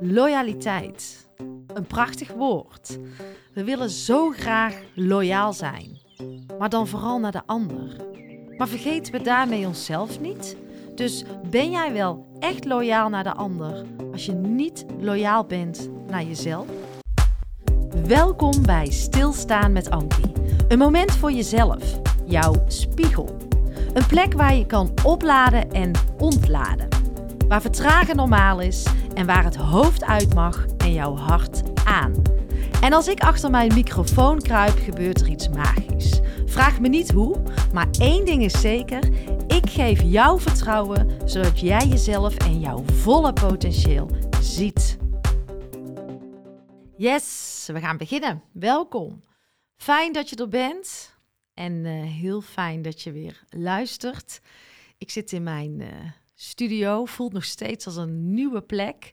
Loyaliteit. Een prachtig woord. We willen zo graag loyaal zijn, maar dan vooral naar de ander. Maar vergeten we daarmee onszelf niet? Dus ben jij wel echt loyaal naar de ander als je niet loyaal bent naar jezelf? Welkom bij Stilstaan met Ankie. Een moment voor jezelf, jouw spiegel. Een plek waar je kan opladen en ontladen. Waar vertragen normaal is en waar het hoofd uit mag en jouw hart aan. En als ik achter mijn microfoon kruip, gebeurt er iets magisch. Vraag me niet hoe, maar één ding is zeker: ik geef jou vertrouwen zodat jij jezelf en jouw volle potentieel ziet. Yes, we gaan beginnen. Welkom. Fijn dat je er bent en uh, heel fijn dat je weer luistert. Ik zit in mijn uh, studio, voelt nog steeds als een nieuwe plek.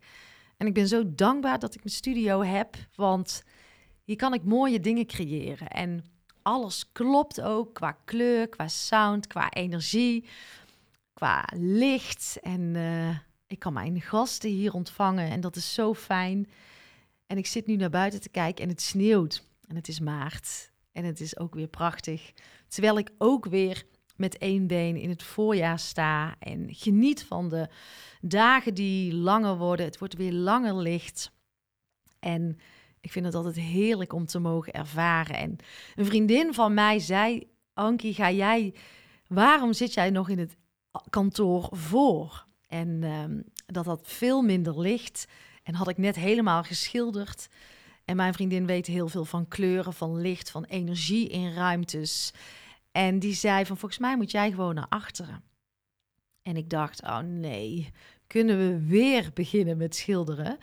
En ik ben zo dankbaar dat ik mijn studio heb, want hier kan ik mooie dingen creëren. En alles klopt ook qua kleur, qua sound, qua energie, qua licht. En uh, ik kan mijn gasten hier ontvangen en dat is zo fijn. En ik zit nu naar buiten te kijken en het sneeuwt. En het is maart. En het is ook weer prachtig. Terwijl ik ook weer met één been in het voorjaar sta en geniet van de dagen die langer worden. Het wordt weer langer licht. En ik vind het altijd heerlijk om te mogen ervaren. En een vriendin van mij zei: Ankie, ga jij, waarom zit jij nog in het kantoor voor? En um, dat had veel minder licht. En had ik net helemaal geschilderd. En mijn vriendin weet heel veel van kleuren, van licht, van energie in ruimtes. En die zei van volgens mij moet jij gewoon naar achteren. En ik dacht, oh nee, kunnen we weer beginnen met schilderen?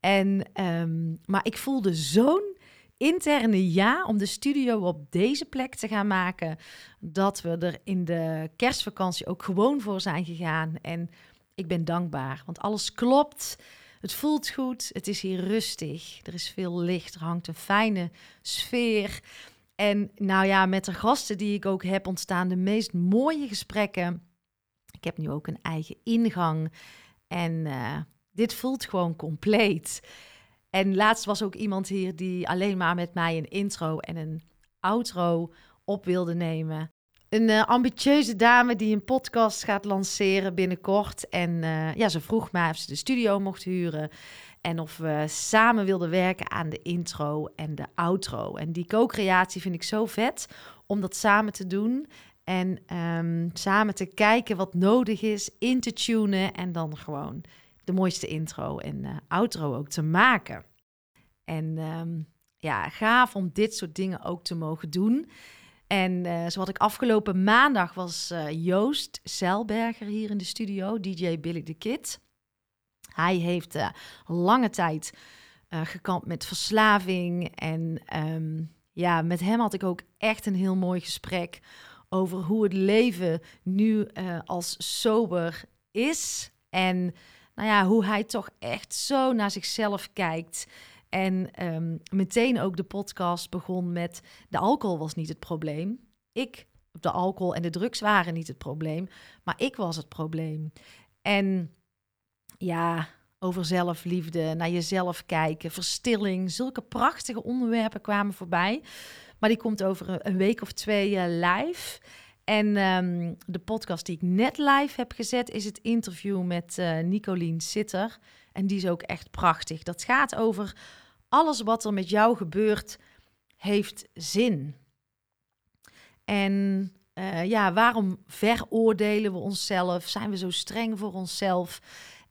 En, um, maar ik voelde zo'n interne ja om de studio op deze plek te gaan maken, dat we er in de kerstvakantie ook gewoon voor zijn gegaan. En ik ben dankbaar, want alles klopt. Het voelt goed, het is hier rustig, er is veel licht, er hangt een fijne sfeer. En nou ja, met de gasten die ik ook heb ontstaan de meest mooie gesprekken. Ik heb nu ook een eigen ingang en uh, dit voelt gewoon compleet. En laatst was ook iemand hier die alleen maar met mij een intro en een outro op wilde nemen. Een uh, ambitieuze dame die een podcast gaat lanceren binnenkort. En uh, ja, ze vroeg mij of ze de studio mocht huren. En of we samen wilden werken aan de intro en de outro. En die co-creatie vind ik zo vet om dat samen te doen. En um, samen te kijken wat nodig is, in te tunen en dan gewoon de mooiste intro en uh, outro ook te maken. En um, ja, gaaf om dit soort dingen ook te mogen doen. En uh, zoals ik afgelopen maandag was uh, Joost Zeilberger hier in de studio, DJ Billy the Kid. Hij heeft uh, lange tijd gekampt met verslaving. En um, ja, met hem had ik ook echt een heel mooi gesprek over hoe het leven nu als sober is. En nou ja, hoe hij toch echt zo naar zichzelf kijkt. En um, meteen ook de podcast begon met de alcohol was niet het probleem. Ik, de alcohol en de drugs waren niet het probleem, maar ik was het probleem. En ja, over zelfliefde, naar jezelf kijken, verstilling, zulke prachtige onderwerpen kwamen voorbij. Maar die komt over een week of twee uh, live. En um, de podcast die ik net live heb gezet is het interview met uh, Nicolien Sitter. En die is ook echt prachtig. Dat gaat over alles wat er met jou gebeurt, heeft zin. En uh, ja, waarom veroordelen we onszelf? Zijn we zo streng voor onszelf?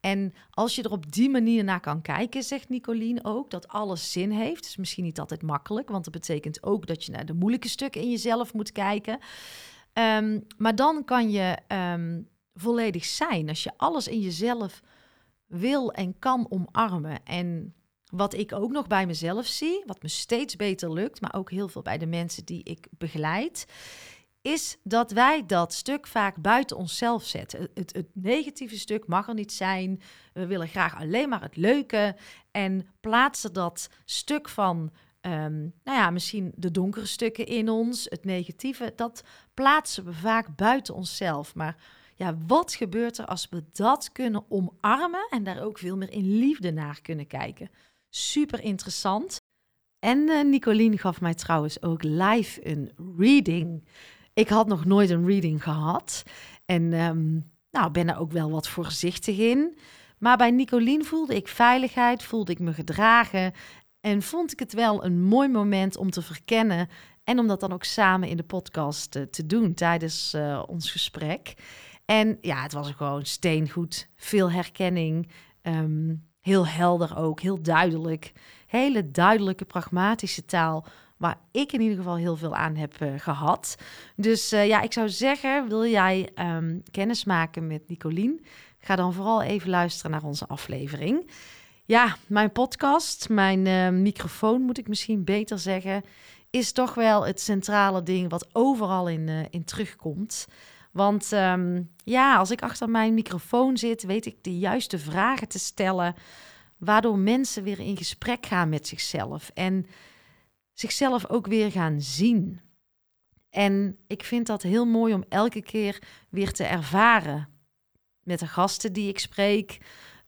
En als je er op die manier naar kan kijken, zegt Nicolien ook, dat alles zin heeft. is misschien niet altijd makkelijk, want dat betekent ook dat je naar de moeilijke stukken in jezelf moet kijken. Um, maar dan kan je um, volledig zijn als je alles in jezelf wil en kan omarmen. En wat ik ook nog bij mezelf zie, wat me steeds beter lukt, maar ook heel veel bij de mensen die ik begeleid, is dat wij dat stuk vaak buiten onszelf zetten. Het, het, negatieve stuk mag er niet zijn. We willen graag alleen maar het leuke. En plaatsen dat stuk van, um, nou ja, misschien de donkere stukken in ons, het negatieve, dat plaatsen we vaak buiten onszelf. Maar ja, wat gebeurt er als we dat kunnen omarmen en daar ook veel meer in liefde naar kunnen kijken? Super interessant. En uh, Nicolien gaf mij trouwens ook live een reading. Ik had nog nooit een reading gehad. En um, nou, ben er ook wel wat voorzichtig in. Maar bij Nicolien voelde ik veiligheid, voelde ik me gedragen. En vond ik het wel een mooi moment om te verkennen. En om dat dan ook samen in de podcast uh, te doen tijdens uh, ons gesprek. En ja, het was gewoon steengoed. Veel herkenning. Um, heel helder ook, heel duidelijk. Hele duidelijke, pragmatische taal. Waar ik in ieder geval heel veel aan heb uh, gehad. Dus uh, ja, ik zou zeggen, wil jij um, kennis maken met Nicolien? Ga dan vooral even luisteren naar onze aflevering. Ja, mijn podcast, mijn uh, microfoon moet ik misschien beter zeggen, is toch wel het centrale ding wat overal in, in terugkomt. Want um, ja, als ik achter mijn microfoon zit, weet ik de juiste vragen te stellen, waardoor mensen weer in gesprek gaan met zichzelf en zichzelf ook weer gaan zien. En ik vind dat heel mooi om elke keer weer te ervaren met de gasten die ik spreek.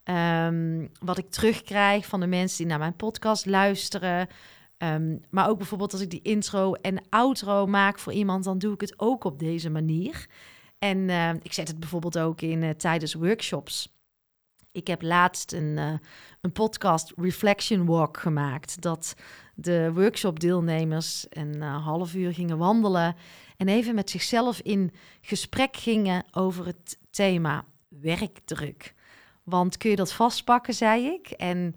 Um, wat ik terugkrijg van de mensen die naar mijn podcast luisteren. Um, maar ook bijvoorbeeld als ik die intro en outro maak voor iemand, dan doe ik het ook op deze manier. En uh, ik zet het bijvoorbeeld ook in uh, tijdens workshops. Ik heb laatst een, uh, een podcast Reflection Walk gemaakt. Dat de workshop-deelnemers een half uur gingen wandelen. En even met zichzelf in gesprek gingen over het thema werkdruk. Want kun je dat vastpakken, zei ik. En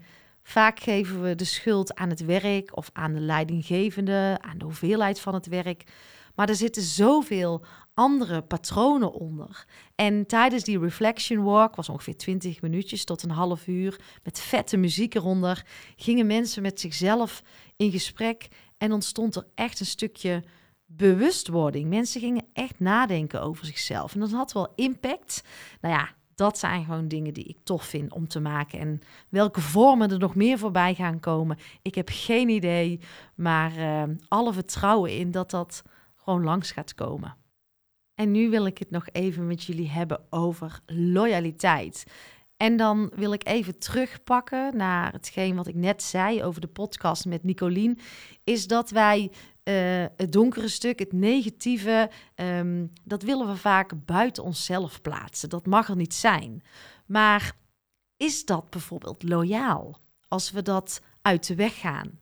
vaak geven we de schuld aan het werk of aan de leidinggevende, aan de hoeveelheid van het werk. Maar er zitten zoveel andere patronen onder. En tijdens die reflection walk, was ongeveer 20 minuutjes tot een half uur, met vette muziek eronder, gingen mensen met zichzelf in gesprek en ontstond er echt een stukje bewustwording. Mensen gingen echt nadenken over zichzelf. En dat had wel impact. Nou ja, dat zijn gewoon dingen die ik tof vind om te maken. En welke vormen er nog meer voorbij gaan komen, ik heb geen idee. Maar uh, alle vertrouwen in dat dat gewoon langs gaat komen. En nu wil ik het nog even met jullie hebben over loyaliteit. En dan wil ik even terugpakken naar hetgeen wat ik net zei over de podcast met Nicolien. Is dat wij uh, het donkere stuk, het negatieve, um, dat willen we vaak buiten onszelf plaatsen. Dat mag er niet zijn. Maar is dat bijvoorbeeld loyaal als we dat uit de weg gaan?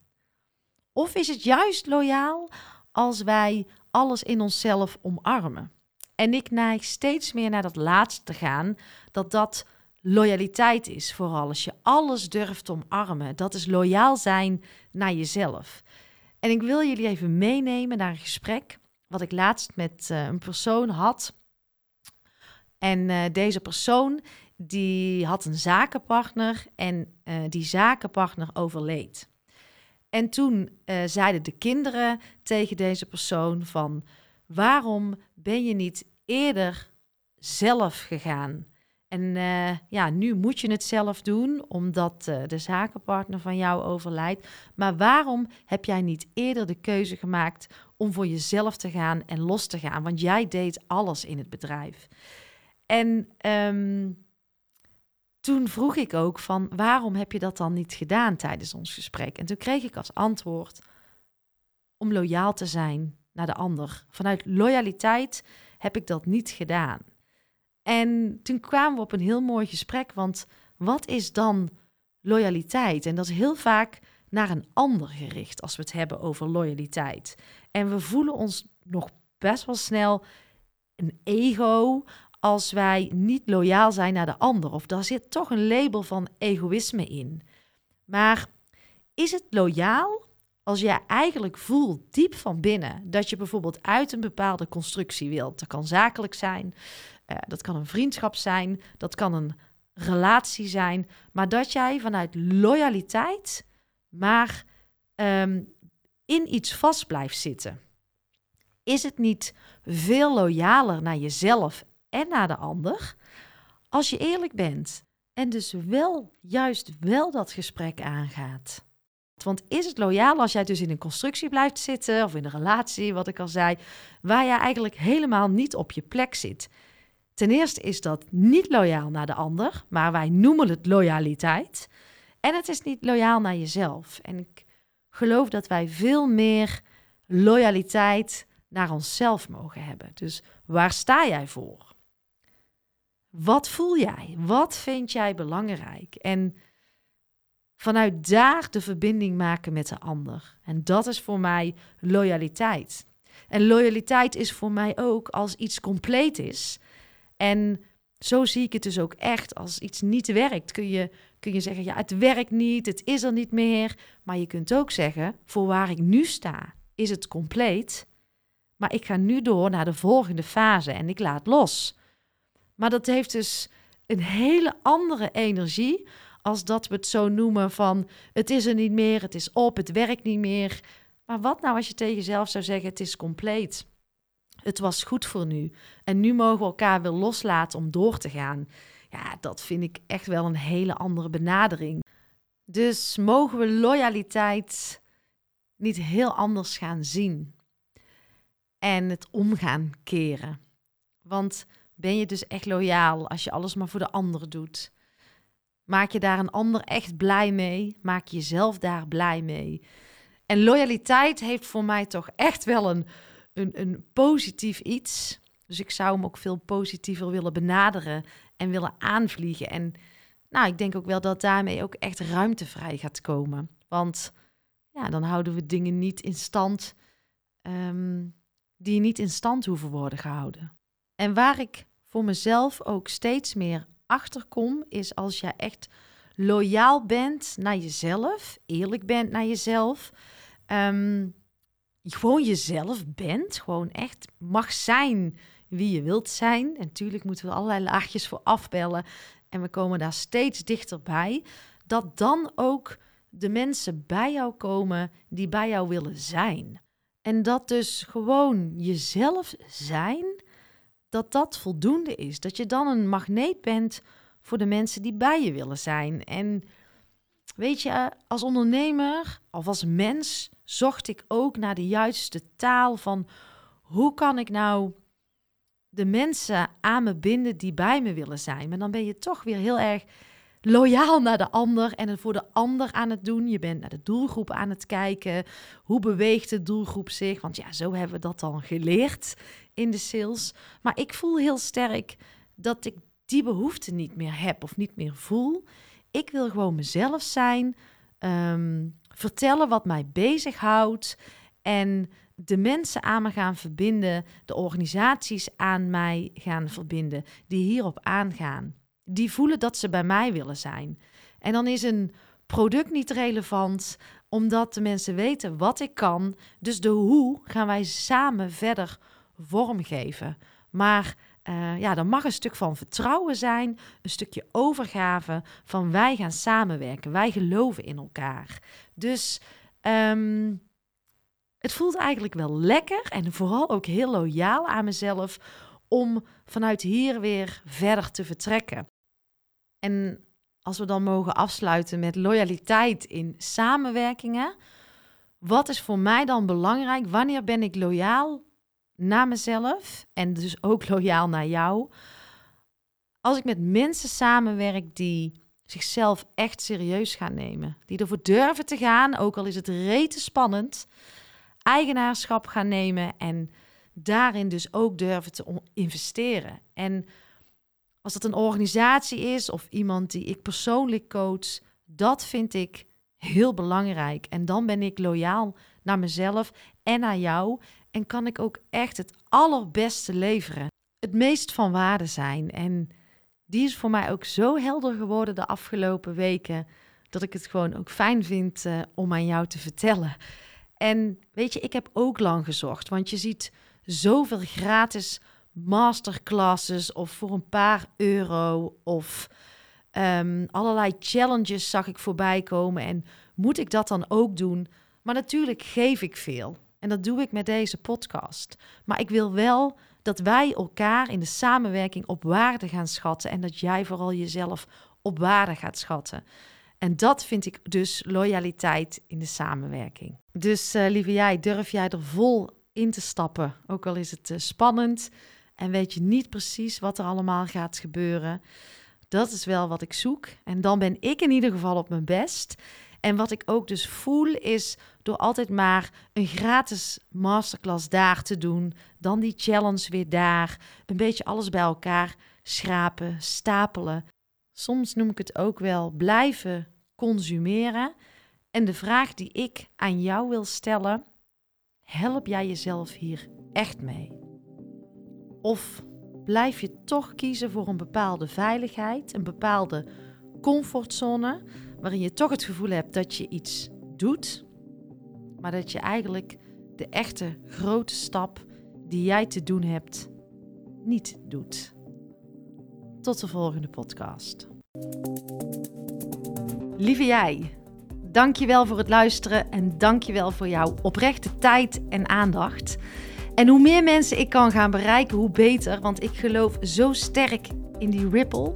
Of is het juist loyaal als wij alles in onszelf omarmen? En ik neig steeds meer naar dat laatste te gaan, dat dat loyaliteit is. Vooral als je alles durft omarmen. Dat is loyaal zijn naar jezelf. En ik wil jullie even meenemen naar een gesprek wat ik laatst met uh, een persoon had. En uh, deze persoon die had een zakenpartner en uh, die zakenpartner overleed. En toen zeiden de kinderen tegen deze persoon van waarom ben je niet eerder zelf gegaan? En uh, ja, nu moet je het zelf doen, omdat uh, de zakenpartner van jou overlijdt. Maar waarom heb jij niet eerder de keuze gemaakt om voor jezelf te gaan en los te gaan? Want jij deed alles in het bedrijf. En um, toen vroeg ik ook van, waarom heb je dat dan niet gedaan tijdens ons gesprek? En toen kreeg ik als antwoord om loyaal te zijn naar de ander. Vanuit loyaliteit heb ik dat niet gedaan. En toen kwamen we op een heel mooi gesprek, want wat is dan loyaliteit? En dat is heel vaak naar een ander gericht als we het hebben over loyaliteit. En we voelen ons nog best wel snel een ego als wij niet loyaal zijn naar de ander. Of daar zit toch een label van egoïsme in. Maar is het loyaal als jij eigenlijk voelt diep van binnen dat je bijvoorbeeld uit een bepaalde constructie wilt? Dat kan zakelijk zijn, uh, dat kan een vriendschap zijn, dat kan een relatie zijn, maar dat jij vanuit loyaliteit maar um, in iets vast blijft zitten. Is het niet veel loyaler naar jezelf en naar de ander als je eerlijk bent en dus wel juist wel dat gesprek aangaat? Want is het loyaal als jij dus in een constructie blijft zitten of in een relatie, wat ik al zei, waar jij eigenlijk helemaal niet op je plek zit? Ten eerste is dat niet loyaal naar de ander, maar wij noemen het loyaliteit. En het is niet loyaal naar jezelf. En ik geloof dat wij veel meer loyaliteit naar onszelf mogen hebben. Dus waar sta jij voor? Wat voel jij? Wat vind jij belangrijk? En vanuit daar de verbinding maken met de ander. En dat is voor mij loyaliteit. En loyaliteit is voor mij ook als iets compleet is. En zo zie ik het dus ook echt. Als iets niet werkt, kun je, kun je zeggen: ja, het werkt niet, het is er niet meer. Maar je kunt ook zeggen: voor waar ik nu sta, is het compleet. Maar ik ga nu door naar de volgende fase en ik laat los. Maar dat heeft dus een hele andere energie als dat we het zo noemen van het is er niet meer, het is op, het werkt niet meer. Maar wat nou als je tegen jezelf zou zeggen het is compleet? Het was goed voor nu. En nu mogen we elkaar weer loslaten om door te gaan. Ja, dat vind ik echt wel een hele andere benadering. Dus mogen we loyaliteit niet heel anders gaan zien en het omgaan keren. Want ben je dus echt loyaal als je alles maar voor de ander doet? Maak je daar een ander echt blij mee? Maak je jezelf daar blij mee? En loyaliteit heeft voor mij toch echt wel een, een, een positief iets. Dus ik zou hem ook veel positiever willen benaderen en willen aanvliegen. En nou, ik denk ook wel dat daarmee ook echt ruimte vrij gaat komen. Want ja, dan houden we dingen niet in stand um, die niet in stand hoeven worden gehouden. En waar ik voor mezelf ook steeds meer achter kom, is als je echt loyaal bent naar jezelf, eerlijk bent naar jezelf, um, gewoon jezelf bent, gewoon echt mag zijn wie je wilt zijn. En natuurlijk moeten we allerlei laagjes voor afbellen en we komen daar steeds dichterbij, dat dan ook de mensen bij jou komen die bij jou willen zijn. En dat dus gewoon jezelf zijn, dat dat voldoende is. Dat je dan een magneet bent voor de mensen die bij je willen zijn. En weet je, als ondernemer of als mens zocht ik ook naar de juiste taal van hoe kan ik nou de mensen aan me binden die bij me willen zijn. Maar dan ben je toch weer heel erg loyaal naar de ander en het voor de ander aan het doen. Je bent naar de doelgroep aan het kijken. Hoe beweegt de doelgroep zich? Want ja, zo hebben we dat dan geleerd in de sales. Maar ik voel heel sterk dat ik die behoefte niet meer heb of niet meer voel. Ik wil gewoon mezelf zijn, ehm, vertellen wat mij bezighoudt en de mensen aan me gaan verbinden, de organisaties aan mij gaan verbinden, die hierop aangaan die voelen dat ze bij mij willen zijn. En dan is een product niet relevant, omdat de mensen weten wat ik kan. Dus de hoe gaan wij samen verder vormgeven. Maar uh, ja, er mag een stuk van vertrouwen zijn, een stukje overgave van wij gaan samenwerken, wij geloven in elkaar. Dus ehm, het voelt eigenlijk wel lekker en vooral ook heel loyaal aan mezelf om vanuit hier weer verder te vertrekken. En als we dan mogen afsluiten met loyaliteit in samenwerkingen. Wat is voor mij dan belangrijk? Wanneer ben ik loyaal naar mezelf en dus ook loyaal naar jou? Als ik met mensen samenwerk die zichzelf echt serieus gaan nemen, die ervoor durven te gaan, ook al is het rete spannend, eigenaarschap gaan nemen en daarin dus ook durven te investeren. En als dat een organisatie is of iemand die ik persoonlijk coach, dat vind ik heel belangrijk. En dan ben ik loyaal naar mezelf en naar jou. En kan ik ook echt het allerbeste leveren. Het meest van waarde zijn. En die is voor mij ook zo helder geworden de afgelopen weken. Dat ik het gewoon ook fijn vind uh, om aan jou te vertellen. En weet je, ik heb ook lang gezocht. Want je ziet zoveel gratis masterclasses of voor een paar euro of um, allerlei challenges zag ik voorbij komen. En moet ik dat dan ook doen? Maar natuurlijk geef ik veel. En dat doe ik met deze podcast. Maar ik wil wel dat wij elkaar in de samenwerking op waarde gaan schatten. En dat jij vooral jezelf op waarde gaat schatten. En dat vind ik dus loyaliteit in de samenwerking. Dus uh, lieve jij, durf jij er vol in te stappen? Ook al is het uh, spannend. en weet je niet precies wat er allemaal gaat gebeuren. Dat is wel wat ik zoek. En dan ben ik in ieder geval op mijn best. En wat ik ook dus voel is door altijd maar een gratis masterclass daar te doen, dan die challenge weer daar, een beetje alles bij elkaar schrapen, stapelen. Soms noem ik het ook wel blijven consumeren. En de vraag die ik aan jou wil stellen, help jij jezelf hier echt mee? Of blijf je toch kiezen voor een bepaalde veiligheid, een bepaalde comfortzone, waarin je toch het gevoel hebt dat je iets doet, maar dat je eigenlijk de echte grote stap die jij te doen hebt, niet doet. Tot de volgende podcast. Lieve jij, dankjewel voor het luisteren en dankjewel voor jouw oprechte tijd en aandacht. En hoe meer mensen ik kan gaan bereiken, hoe beter, want ik geloof zo sterk in die ripple.